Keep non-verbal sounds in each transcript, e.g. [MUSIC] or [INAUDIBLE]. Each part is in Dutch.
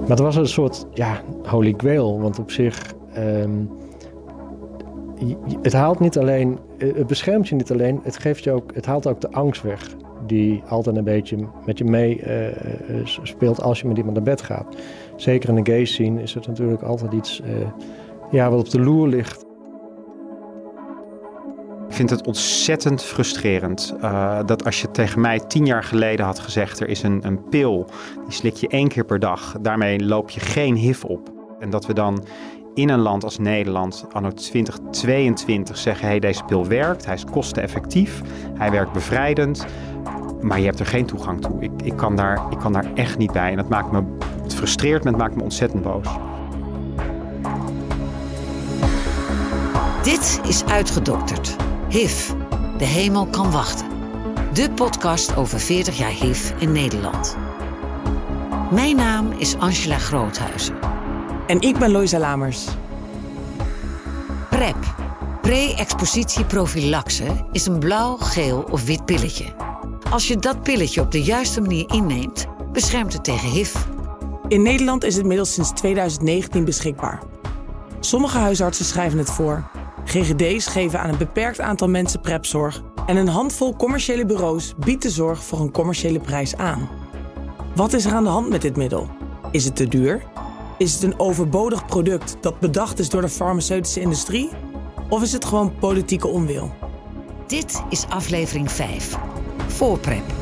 Maar het was een soort ja, holy grail, want op zich... je- het haalt niet alleen, eh, het beschermt je niet alleen, het, geeft je ook, het haalt ook de angst weg. Die altijd een beetje met je mee eh, eh, speelt als je met iemand naar bed gaat. Zeker in de gay scene is het natuurlijk altijd iets ja, wat op de loer ligt. Ik vind het ontzettend frustrerend eh, dat als je tegen mij tien jaar geleden had gezegd: er is een, een pil, die slik je één keer per dag, daarmee loop je geen HIV op. En dat we dan in een land als Nederland, anno 2022, zeggen: hé, hey, deze pil werkt, hij is kosteneffectief, hij werkt bevrijdend, maar je hebt er geen toegang toe. Ik, ik, kan, daar, ik kan daar echt niet bij. En dat maakt me, het frustreert me, het maakt me ontzettend boos. Dit is Uitgedokterd. HIV. De hemel kan wachten. De podcast over 40 jaar HIV in Nederland. Mijn naam is Angela Groothuizen. En ik ben Loisa Lamers. PrEP, pre-expositie prophylaxe, is een blauw, geel of wit pilletje. Als je dat pilletje op de juiste manier inneemt, beschermt het tegen HIV. In Nederland is het middels sinds 2019 beschikbaar. Sommige huisartsen schrijven het voor. GGD's geven aan een beperkt aantal mensen prepzorg. En een handvol commerciële bureaus biedt de zorg voor een commerciële prijs aan. Wat is er aan de hand met dit middel? Is het te duur? Is het een overbodig product dat bedacht is door de farmaceutische industrie? Of is het gewoon politieke onwil? Dit is aflevering 5. Voor PrEP.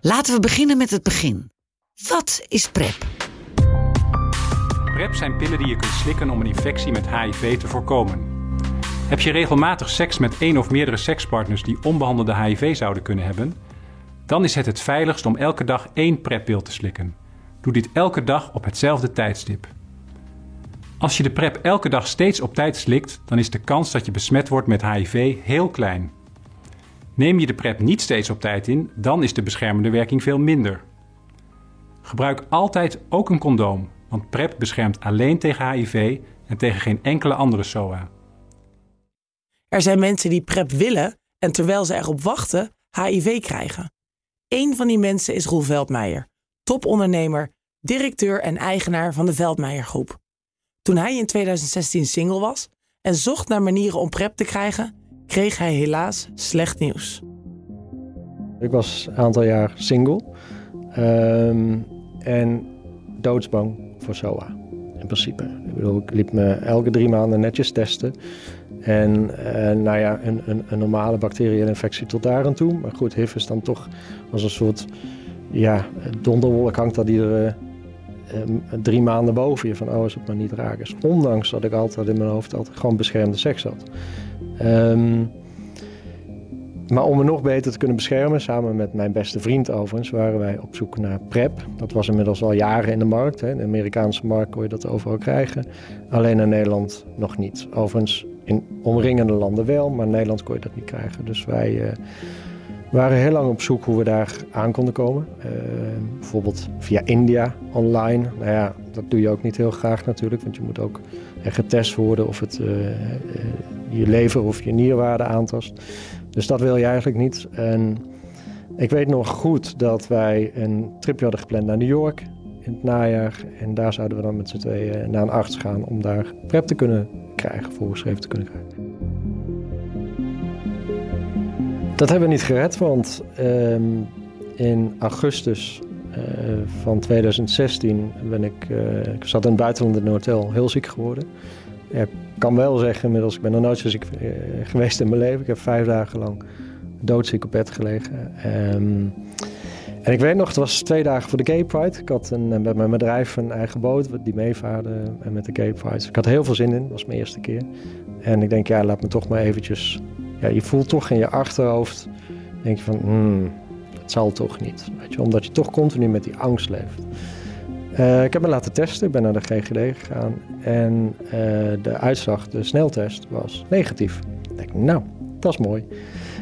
Laten we beginnen met het begin. Wat is PrEP? PrEP zijn pillen die je kunt slikken om een infectie met HIV te voorkomen. Heb je regelmatig seks met één of meerdere sekspartners die onbehandelde HIV zouden kunnen hebben? Dan is het het veiligst om elke dag één PrEP-pil te slikken. Doe dit elke dag op hetzelfde tijdstip. Als je de PrEP elke dag steeds op tijd slikt, dan is de kans dat je besmet wordt met HIV heel klein. Neem je de PrEP niet steeds op tijd in, dan is de beschermende werking veel minder. Gebruik altijd ook een condoom, want PrEP beschermt alleen tegen HIV en tegen geen enkele andere SOA. Er zijn mensen die PrEP willen en terwijl ze erop wachten, HIV krijgen. Eén van die mensen is Roel Veldmeijer, topondernemer, directeur en eigenaar van de Veldmeijer Groep. Toen hij in 2016 single was en zocht naar manieren om PrEP te krijgen, kreeg hij helaas slecht nieuws. Ik was een aantal jaar single ehm, en doodsbang voor SOA. In principe. Ik bedoel, ik liep me elke drie maanden netjes testen. En eh, nou ja, een, een, een normale bacteriële infectie tot daar aan toe. Maar goed, HIV is dan toch als een soort ja, donderwolk hangt dat iedere eh, drie maanden boven je. Van oh, als het maar niet raak is. Ondanks dat ik altijd in mijn hoofd altijd gewoon beschermde seks had. Ehm, maar om me nog beter te kunnen beschermen, samen met mijn beste vriend overigens, waren wij op zoek naar PrEP. Dat was inmiddels al jaren in de markt. Hè. In de Amerikaanse markt kon je dat overal krijgen. Alleen in Nederland nog niet. Overigens in omringende landen wel, maar in Nederland kon je dat niet krijgen. Dus wij eh, waren heel lang op zoek hoe we daar aan konden komen. Eh, bijvoorbeeld via India online. Nou ja, dat doe je ook niet heel graag natuurlijk, want je moet ook getest worden of het eh, je lever of je nierwaarde aantast. Dus dat wil je eigenlijk niet. En ik weet nog goed dat wij een tripje hadden gepland naar New York in het najaar. En daar zouden we dan met z'n tweeën naar een arts gaan om daar PrEP te kunnen krijgen, voorgeschreven te kunnen krijgen. Dat hebben we niet gered, want ehm, in augustus eh, van 2016 ben ik, eh, ik zat in het buitenland in een hotel, heel ziek geworden. Ik kan wel zeggen inmiddels, ik ben nog nooit zo ziek eh, geweest in mijn leven. Ik heb vijf dagen lang doodziek op bed gelegen. Ehm, en ik weet nog, het was twee dagen voor de Gay Pride. Ik had een, met mijn bedrijf een eigen boot die meevaarde met de Gay Pride. Ik had heel veel zin in, dat was mijn eerste keer. En ik denk, ja, laat me toch maar eventjes... Ja, je voelt toch in je achterhoofd, denk je van, hmm, het zal toch niet. Weet je, omdat je toch continu met die angst leeft. Uh, ik heb me laten testen, ik ben naar de GGD gegaan en uh, de uitslag, de sneltest, was negatief. Ik denk, nou, dat is mooi.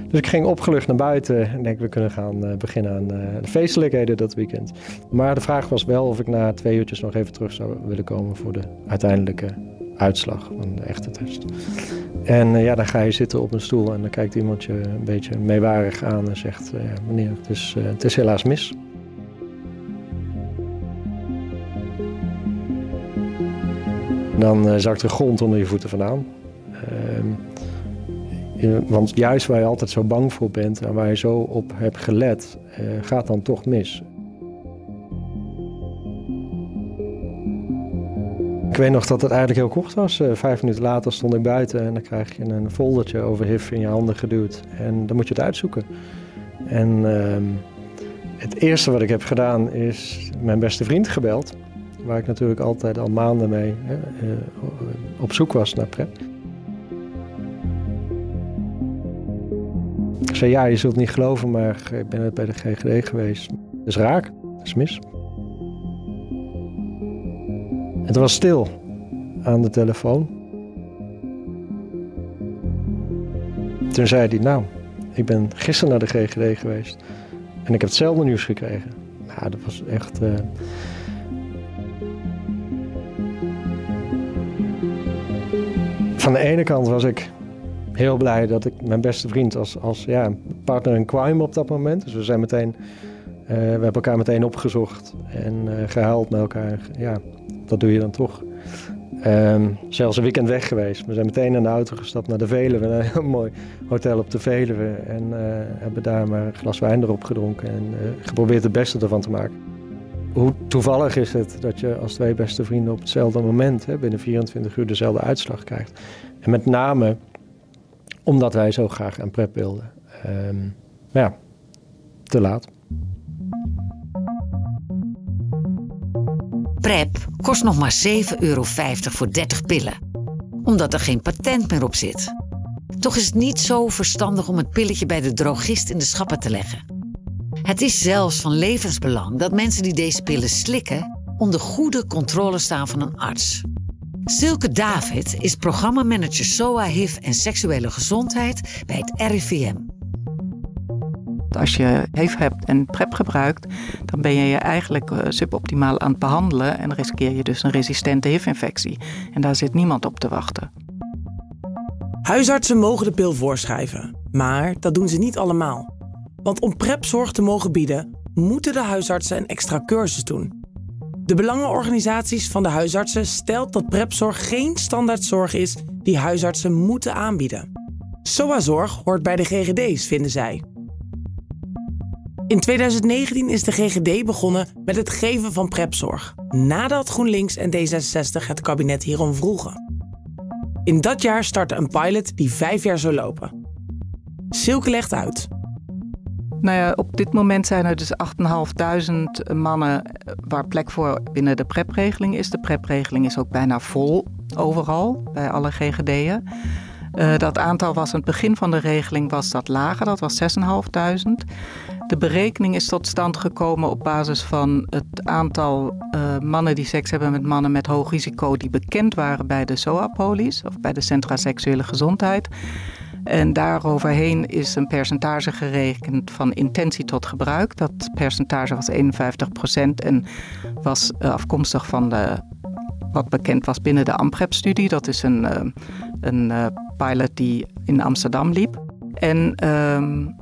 Dus ik ging opgelucht naar buiten en denk, we kunnen gaan uh, beginnen aan de feestelijkheden dat weekend. Maar de vraag was wel of ik na twee uurtjes nog even terug zou willen komen voor de uiteindelijke uitslag van de echte test. En ja, dan ga je zitten op een stoel en dan kijkt iemand je een beetje meewarig aan en zegt: Meneer, het is helaas mis. Dan zakt de grond onder je voeten vandaan. Ehm, want juist waar je altijd zo bang voor bent en waar je zo op hebt gelet, gaat dan toch mis. Ik weet nog dat het eigenlijk heel kort was. Uh, vijf minuten later stond ik buiten en dan krijg je een foldertje over HIV in je handen geduwd. En dan moet je het uitzoeken. En uh, het eerste wat ik heb gedaan is mijn beste vriend gebeld. Waar ik natuurlijk altijd al maanden mee hè, uh, op zoek was naar PrEP. Ik zei, ja, je zult niet geloven, maar ik ben het bij de GGD geweest. Dat is raak, dat is mis. Het was stil aan de telefoon. Toen zei hij, nou, ik ben gisteren naar de GGD geweest en ik heb hetzelfde nieuws gekregen. Nou, dat was echt... Uh... Van de ene kant was ik heel blij dat ik mijn beste vriend als, als ja, partner in crime op dat moment. Dus we zijn meteen, uh, we hebben elkaar meteen opgezocht en uh, gehuild met elkaar. Ja, dat doe je dan toch. Um, zelfs een weekend weg geweest. We zijn meteen in de auto gestapt naar de Veluwe. Een heel [LAUGHS] mooi hotel op de Veluwe. En uh, hebben daar maar een glas wijn erop gedronken. En geprobeerd het beste ervan te maken. Hoe toevallig is het dat je als twee beste vrienden op hetzelfde moment... Hè, binnen 24 uur dezelfde uitslag krijgt. En met name omdat wij zo graag aan PrEP wilden. Um, maar ja, te laat. PrEP kost nog maar 7,50 euro voor 30 pillen, omdat er geen patent meer op zit. Toch is het niet zo verstandig om het pilletje bij de drogist in de schappen te leggen. Het is zelfs van levensbelang dat mensen die deze pillen slikken onder goede controle staan van een arts. Silke David is programmamanager SOA HIV en seksuele gezondheid bij het RIVM. Als je HIV hebt en PrEP gebruikt, dan ben je je eigenlijk suboptimaal aan het behandelen en riskeer je dus een resistente HIV-infectie. En daar zit niemand op te wachten. Huisartsen mogen de pil voorschrijven, maar dat doen ze niet allemaal. Want om PrEP-zorg te mogen bieden, moeten de huisartsen een extra cursus doen. De belangenorganisaties van de huisartsen stelt dat PrEP-zorg geen standaardzorg is die huisartsen moeten aanbieden. SOA-zorg hoort bij de GGD's, vinden zij. In 2019 is de GGD begonnen met het geven van prepzorg, nadat GroenLinks en D66 het kabinet hierom vroegen. In dat jaar startte een pilot die vijf jaar zou lopen. Silke legt uit. Nou ja, op dit moment zijn er dus 8.500 mannen waar plek voor binnen de prepregeling is. De prepregeling is ook bijna vol overal, bij alle GGD'en. Uh, dat aantal was aan het begin van de regeling was dat lager, dat was 6.500. De berekening is tot stand gekomen op basis van het aantal uh, mannen die seks hebben met mannen met hoog risico die bekend waren bij de SOA-polies of bij de Centra Seksuele Gezondheid. En daaroverheen is een percentage gerekend van intentie tot gebruik. Dat percentage was 51% en was uh, afkomstig van de, wat bekend was binnen de AMPREP-studie. Dat is een, uh, een uh, pilot die in Amsterdam liep. En um,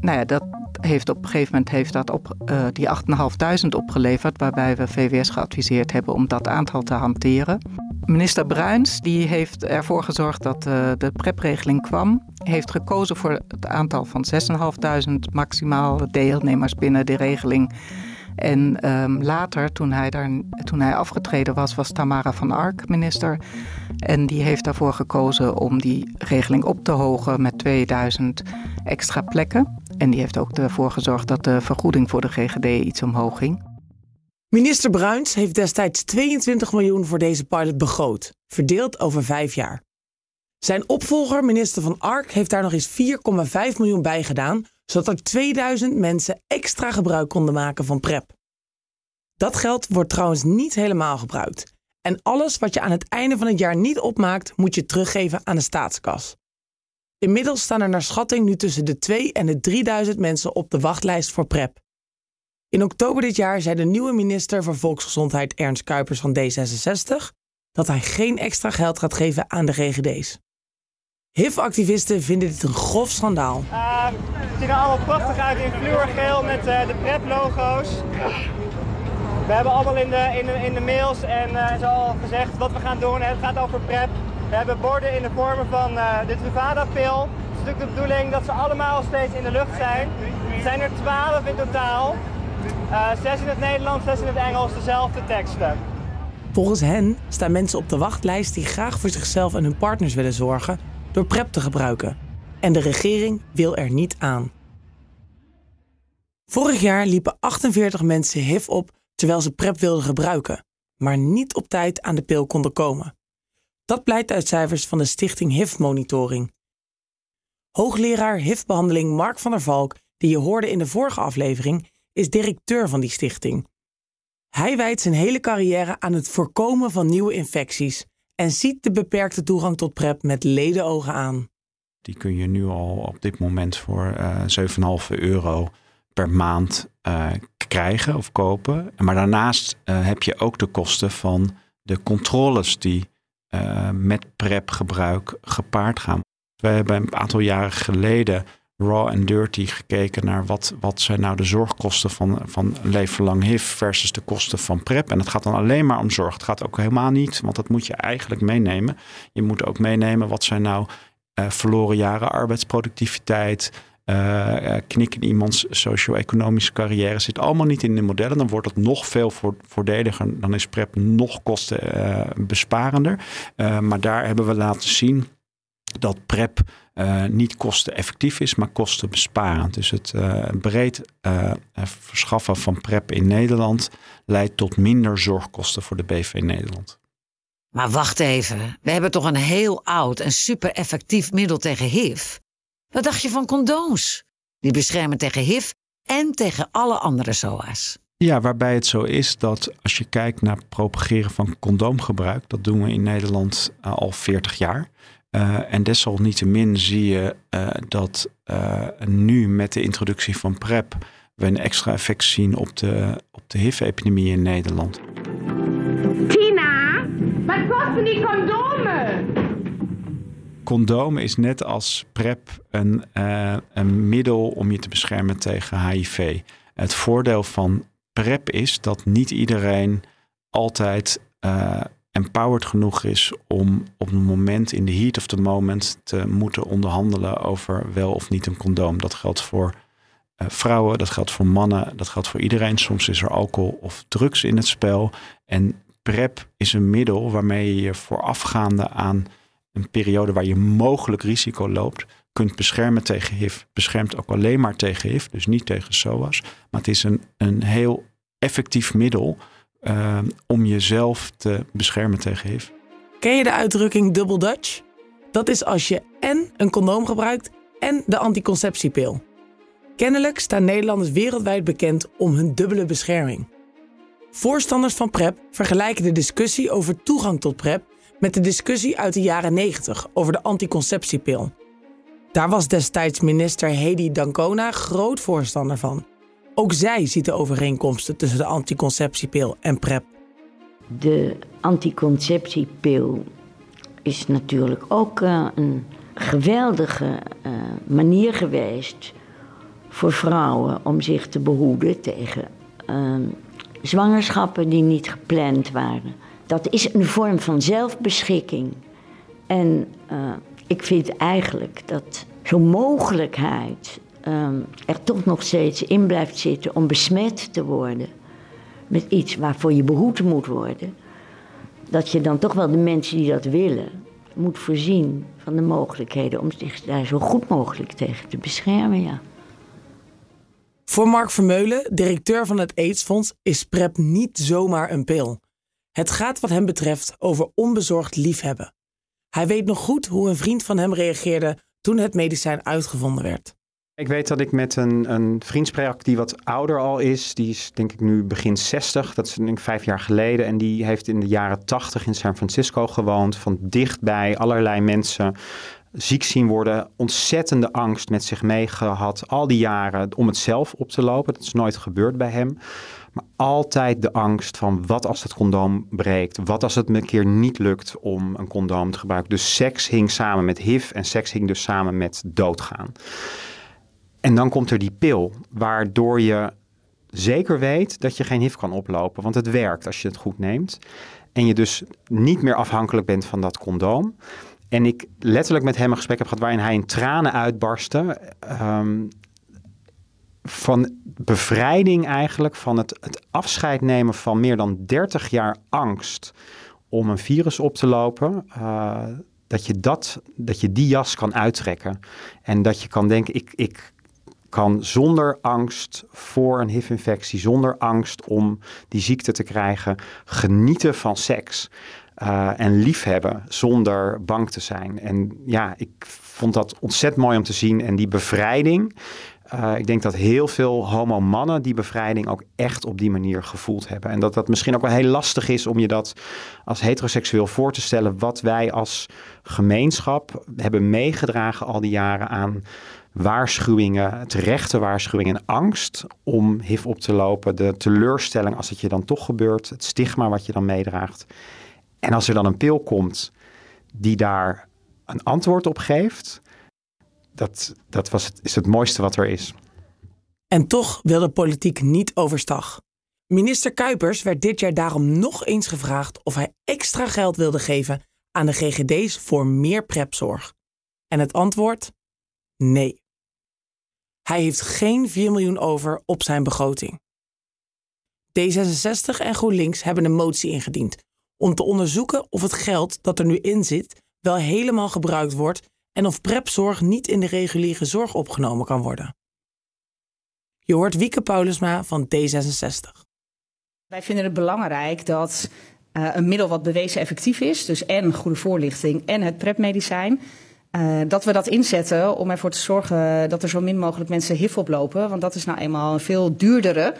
nou ja, dat heeft op een gegeven moment heeft dat op, uh, die 8.500 opgeleverd, waarbij we VWS geadviseerd hebben om dat aantal te hanteren. Minister Bruins die heeft ervoor gezorgd dat uh, de prepregeling kwam. Heeft gekozen voor het aantal van 6.500 maximaal deelnemers binnen de regeling. En um, later, toen hij, daar, toen hij afgetreden was, was Tamara van Ark minister. En die heeft daarvoor gekozen om die regeling op te hogen met 2000 extra plekken. En die heeft ook ervoor gezorgd dat de vergoeding voor de GGD iets omhoog ging. Minister Bruins heeft destijds 22 miljoen voor deze pilot begroot, verdeeld over vijf jaar. Zijn opvolger, minister van Ark, heeft daar nog eens 4,5 miljoen bij gedaan, zodat er 2000 mensen extra gebruik konden maken van PrEP. Dat geld wordt trouwens niet helemaal gebruikt. En alles wat je aan het einde van het jaar niet opmaakt, moet je teruggeven aan de staatskas. Inmiddels staan er naar schatting nu tussen de 2 en de 3000 mensen op de wachtlijst voor PrEP. In oktober dit jaar zei de nieuwe minister voor Volksgezondheid Ernst Kuipers van D66 dat hij geen extra geld gaat geven aan de GGD's. HIV-activisten vinden dit een grof schandaal. Uh, het ziet er allemaal prachtig uit in fluorgeel met uh, de PrEP-logo's. We hebben allemaal in de, in de, mails en zo gezegd wat we gaan doen. Het gaat over PrEP. We hebben borden in de vormen van uh, de Truvada-pil. Het is natuurlijk de bedoeling dat ze allemaal steeds in de lucht zijn. Er zijn er twaalf in totaal. Uh, zes in het Nederlands, zes in het Engels, dezelfde teksten. Volgens hen staan mensen op de wachtlijst die graag voor zichzelf en hun partners willen zorgen door PrEP te gebruiken. En de regering wil er niet aan. Vorig jaar liepen 48 mensen HIV op terwijl ze PrEP wilden gebruiken, maar niet op tijd aan de pil konden komen. Dat blijkt uit cijfers van de stichting HIV Monitoring. Hoogleraar HIV-behandeling Mark van der Valk, die je hoorde in de vorige aflevering, is directeur van die stichting. Hij wijdt zijn hele carrière aan het voorkomen van nieuwe infecties en ziet de beperkte toegang tot PrEP met ledenogen aan. Die kun je nu al op dit moment voor uh, 7,5 euro per maand uh, krijgen of kopen. Maar daarnaast uh, heb je ook de kosten van de controles die met PrEP-gebruik gepaard gaan. We hebben een aantal jaren geleden raw en dirty gekeken naar wat, wat zijn nou de zorgkosten van, van leven lang HIV versus de kosten van PrEP. En het gaat dan alleen maar om zorg. Het gaat ook helemaal niet, want dat moet je eigenlijk meenemen. Je moet ook meenemen wat zijn nou uh, verloren jaren arbeidsproductiviteit, uh, knik in iemands socio-economische carrière zit allemaal niet in de modellen. Dan wordt het nog veel voordeliger. Dan is PrEP nog kostenbesparender. Maar daar hebben we laten zien dat PrEP uh, niet kosteneffectief is, maar kostenbesparend. Dus het uh, breed uh, verschaffen van PrEP in Nederland leidt tot minder zorgkosten voor de BV Nederland. Maar wacht even, we hebben toch een heel oud en super effectief middel tegen HIV? Wat dacht je van condooms? Die beschermen tegen HIV en tegen alle andere SOA's. Ja, waarbij het zo is dat als je kijkt naar propageren van condoomgebruik, dat doen we in Nederland al 40 jaar. Uh, en desalniettemin zie je uh, dat uh, nu met de introductie van PrEP we een extra effect zien op de, op de HIV-epidemie in Nederland. Tina, wat kosten die condomen? Condomen is net als PrEP een, een middel om je te beschermen tegen HIV. Het voordeel van PrEP is dat niet iedereen altijd empowered genoeg is om op een moment in de heat of the moment te moeten onderhandelen over wel of niet een condoom. Dat geldt voor uh, vrouwen, dat geldt voor mannen, dat geldt voor iedereen. Soms is er alcohol of drugs in het spel. En PrEP is een middel waarmee je je voorafgaande aan een periode waar je mogelijk risico loopt, kunt beschermen tegen HIV. Beschermt ook alleen maar tegen HIV, dus niet tegen SOAS. Maar het is een, een heel effectief middel uh, om jezelf te beschermen tegen HIV. Ken je de uitdrukking double Dutch? Dat is als je en een condoom gebruikt en de anticonceptiepil. Kennelijk staan Nederlanders wereldwijd bekend om hun dubbele bescherming. Voorstanders van PrEP vergelijken de discussie over toegang tot PrEP met de discussie uit de jaren 90 over de anticonceptiepil. Daar was destijds minister Hedy Dancona groot voorstander van. Ook zij ziet de overeenkomsten tussen de anticonceptiepil en PrEP. De anticonceptiepil is natuurlijk ook uh, een geweldige uh, manier geweest voor vrouwen om zich te behoeden tegen uh, zwangerschappen die niet gepland waren. Dat is een vorm van zelfbeschikking. En ik vind eigenlijk dat zo'n mogelijkheid um, er toch nog steeds in blijft zitten om besmet te worden met iets waarvoor je behoed moet worden, dat je dan toch wel de mensen die dat willen moet voorzien van de mogelijkheden om zich daar zo goed mogelijk tegen te beschermen. Ja. Voor Mark Vermeulen, directeur van het AIDS-fonds, is PrEP niet zomaar een pil. Het gaat wat hem betreft over onbezorgd liefhebben. Hij weet nog goed hoe een vriend van hem reageerde toen het medicijn uitgevonden werd. Ik weet dat ik met een, een vriend spreek die wat ouder al is. Die is denk ik nu begin 60. Dat is denk vijf jaar geleden. En die heeft in de jaren 80 in San Francisco gewoond. Van dichtbij allerlei mensen ziek zien worden, ontzettende angst met zich meegehad al die jaren om het zelf op te lopen. Dat is nooit gebeurd bij hem. Maar altijd de angst van wat als het condoom breekt? Wat als het me een keer niet lukt om een condoom te gebruiken? Dus seks hing samen met HIV en seks hing dus samen met doodgaan. En dan komt er die pil, waardoor je zeker weet dat je geen HIV kan oplopen. Want het werkt als je het goed neemt. En je dus niet meer afhankelijk bent van dat condoom. En ik letterlijk met hem een gesprek heb gehad waarin hij in tranen uitbarstte. Um, van bevrijding eigenlijk, van het, het afscheid nemen van meer dan 30 jaar angst om een virus op te lopen. Uh, dat je, dat, dat je die jas kan uittrekken. En dat je kan denken, ik, ik kan zonder angst voor een HIV-infectie, zonder angst om die ziekte te krijgen, genieten van seks. Uh, en liefhebben zonder bang te zijn. En ja, ik vond dat ontzettend mooi om te zien. En die bevrijding. Uh, ik denk dat heel veel homo-mannen die bevrijding ook echt op die manier gevoeld hebben. En dat dat misschien ook wel heel lastig is om je dat als heteroseksueel voor te stellen. Wat wij als gemeenschap hebben meegedragen al die jaren aan waarschuwingen, terechte waarschuwingen en angst om HIV op te lopen. De teleurstelling als het je dan toch gebeurt, het stigma wat je dan meedraagt. En als er dan een pil komt die daar een antwoord op geeft, dat, dat was het, is het mooiste wat er is. En toch wil de politiek niet overstag. Minister Kuipers werd dit jaar daarom nog eens gevraagd of hij extra geld wilde geven aan de GGD's voor meer prepzorg. En het antwoord? Nee. Hij heeft geen 4 miljoen over op zijn begroting. D66 en GroenLinks hebben een motie ingediend om te onderzoeken of het geld dat er nu in zit wel helemaal gebruikt wordt en of prepzorg niet in de reguliere zorg opgenomen kan worden. Je hoort Wieke Paulusma van D66. Wij vinden het belangrijk dat uh, een middel wat bewezen effectief is, dus en goede voorlichting en het prepmedicijn, uh, dat we dat inzetten om ervoor te zorgen dat er zo min mogelijk mensen HIV oplopen. Want dat is nou eenmaal een veel duurdere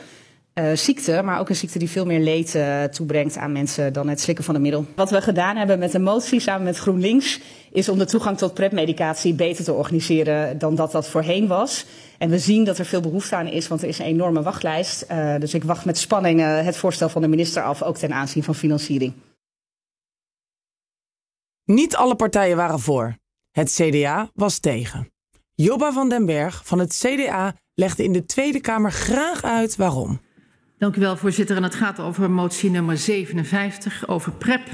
uh, ziekte, maar ook een ziekte die veel meer leed uh, toebrengt aan mensen dan het slikken van een middel. Wat we gedaan hebben met de motie samen met GroenLinks is om de toegang tot prepmedicatie beter te organiseren dan dat dat voorheen was. En we zien dat er veel behoefte aan is, want er is een enorme wachtlijst. Dus ik wacht met spanning het voorstel van de minister af, ook ten aanzien van financiering. Niet alle partijen waren voor. Het CDA was tegen. Jobba van den Berg van het CDA legde in de Tweede Kamer graag uit waarom. Dank u wel, voorzitter. En het gaat over motie nummer 57 over PrEP.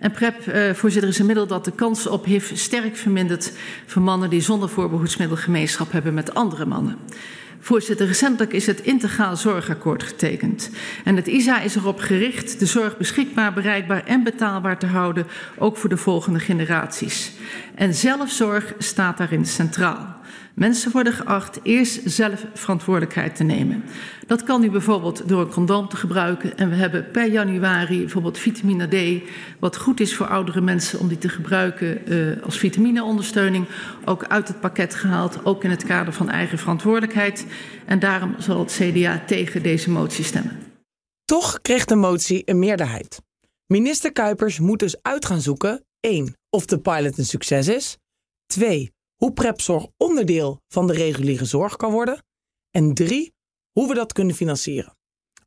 En PrEP, uh, voorzitter, is een middel dat de kans op HIV sterk vermindert voor mannen die zonder voorbehoedsmiddel gemeenschap hebben met andere mannen. Voorzitter, recentelijk is het Integraal Zorgakkoord getekend. En het ISA is erop gericht de zorg beschikbaar, bereikbaar en betaalbaar te houden, ook voor de volgende generaties. En zelfzorg staat daarin centraal. Mensen worden geacht eerst zelf verantwoordelijkheid te nemen. Dat kan nu bijvoorbeeld door een condoom te gebruiken. En we hebben per januari bijvoorbeeld vitamine D, wat goed is voor oudere mensen om die te gebruiken uh, als vitamineondersteuning, ook uit het pakket gehaald, ook in het kader van eigen verantwoordelijkheid. En daarom zal het CDA tegen deze motie stemmen. Toch kreeg de motie een meerderheid. Minister Kuipers moet dus uit gaan zoeken: 1. of de pilot een succes is, 2 hoe prepzorg onderdeel van de reguliere zorg kan worden. En drie, hoe we dat kunnen financieren.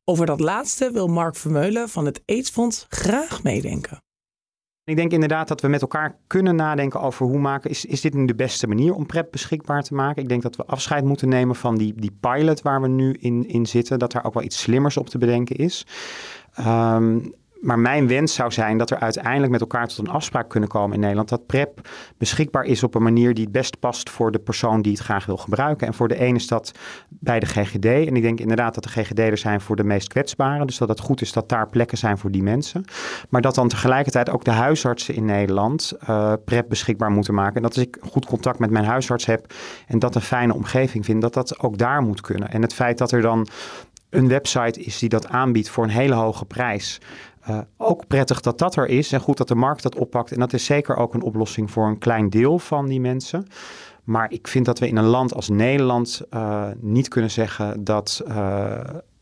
Over dat laatste wil Mark Vermeulen van het AIDS-fonds graag meedenken. Ik denk inderdaad dat we met elkaar kunnen nadenken over hoe maken, is, is dit nu de beste manier om PrEP beschikbaar te maken? Ik denk dat we afscheid moeten nemen van die, die pilot waar we nu in, in zitten, dat er ook wel iets slimmers op te bedenken is. Um, maar mijn wens zou zijn dat er uiteindelijk met elkaar tot een afspraak kunnen komen in Nederland. Dat PrEP beschikbaar is op een manier die het best past voor de persoon die het graag wil gebruiken. En voor de ene is dat bij de GGD. En ik denk inderdaad dat de GGD er zijn voor de meest kwetsbaren. Dus dat het goed is dat daar plekken zijn voor die mensen. Maar dat dan tegelijkertijd ook de huisartsen in Nederland uh, PrEP beschikbaar moeten maken. En dat als ik goed contact met mijn huisarts heb en dat een fijne omgeving vind, dat dat ook daar moet kunnen. En het feit dat er dan een website is die dat aanbiedt voor een hele hoge prijs. Uh, ook prettig dat dat er is en goed dat de markt dat oppakt. En dat is zeker ook een oplossing voor een klein deel van die mensen. Maar ik vind dat we in een land als Nederland uh, niet kunnen zeggen dat uh,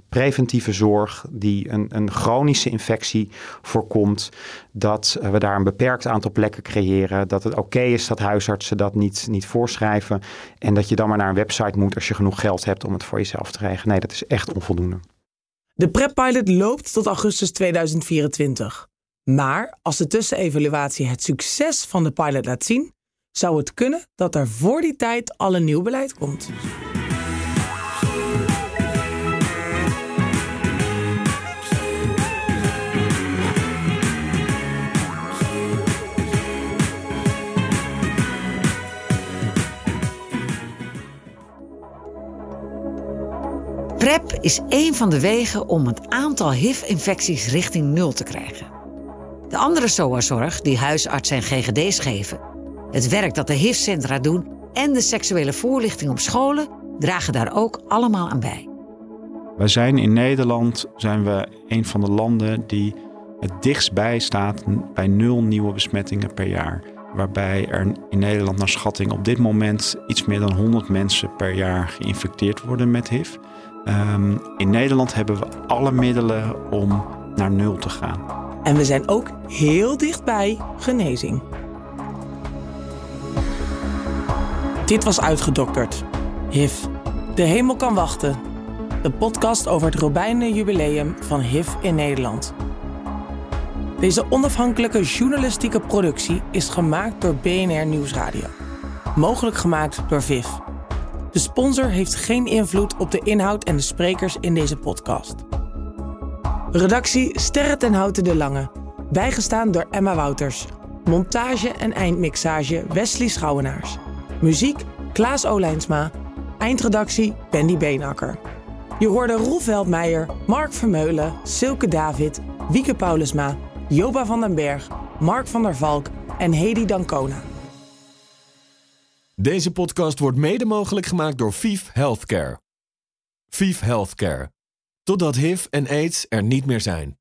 preventieve zorg die een, een chronische infectie voorkomt. Dat we daar een beperkt aantal plekken creëren. Dat het oké is dat huisartsen dat niet, niet voorschrijven. En dat je dan maar naar een website moet als je genoeg geld hebt om het voor jezelf te regelen. Nee, dat is echt onvoldoende. De PrEP-pilot loopt tot augustus 2024. Maar als de tussenevaluatie het succes van de pilot laat zien, zou het kunnen dat er voor die tijd al een nieuw beleid komt. PrEP is één van de wegen om het aantal HIV-infecties richting nul te krijgen. De andere SOA-zorg die huisartsen en GGD's geven, het werk dat de HIV-centra doen en de seksuele voorlichting op scholen dragen daar ook allemaal aan bij. Wij zijn in Nederland zijn we een van de landen die het dichtst bij staat bij nul nieuwe besmettingen per jaar. Waarbij er in Nederland naar schatting op dit moment iets meer dan 100 mensen per jaar geïnfecteerd worden met HIV. Um, in Nederland hebben we alle middelen om naar nul te gaan. En we zijn ook heel dichtbij genezing. Dit was uitgedokterd. HIV. De hemel kan wachten. De podcast over het Robijnen jubileum van HIV in Nederland. Deze onafhankelijke journalistieke productie is gemaakt door BNR Nieuwsradio. Mogelijk gemaakt door VIV. De sponsor heeft geen invloed op de inhoud en de sprekers in deze podcast. Redactie Sterre ten Houten de Lange. Bijgestaan door Emma Wouters. Montage en eindmixage Wesley Schouwenaars. Muziek Klaas Olijnsma. Eindredactie Bendy Beenakker. Je hoorde Roel Veldmeijer, Mark Vermeulen, Silke David, Wieke Paulusma, Joba van den Berg, Mark van der Valk en Hedy Dancona. Deze podcast wordt mede mogelijk gemaakt door VIF Healthcare. VIF Healthcare. Totdat HIV en AIDS er niet meer zijn.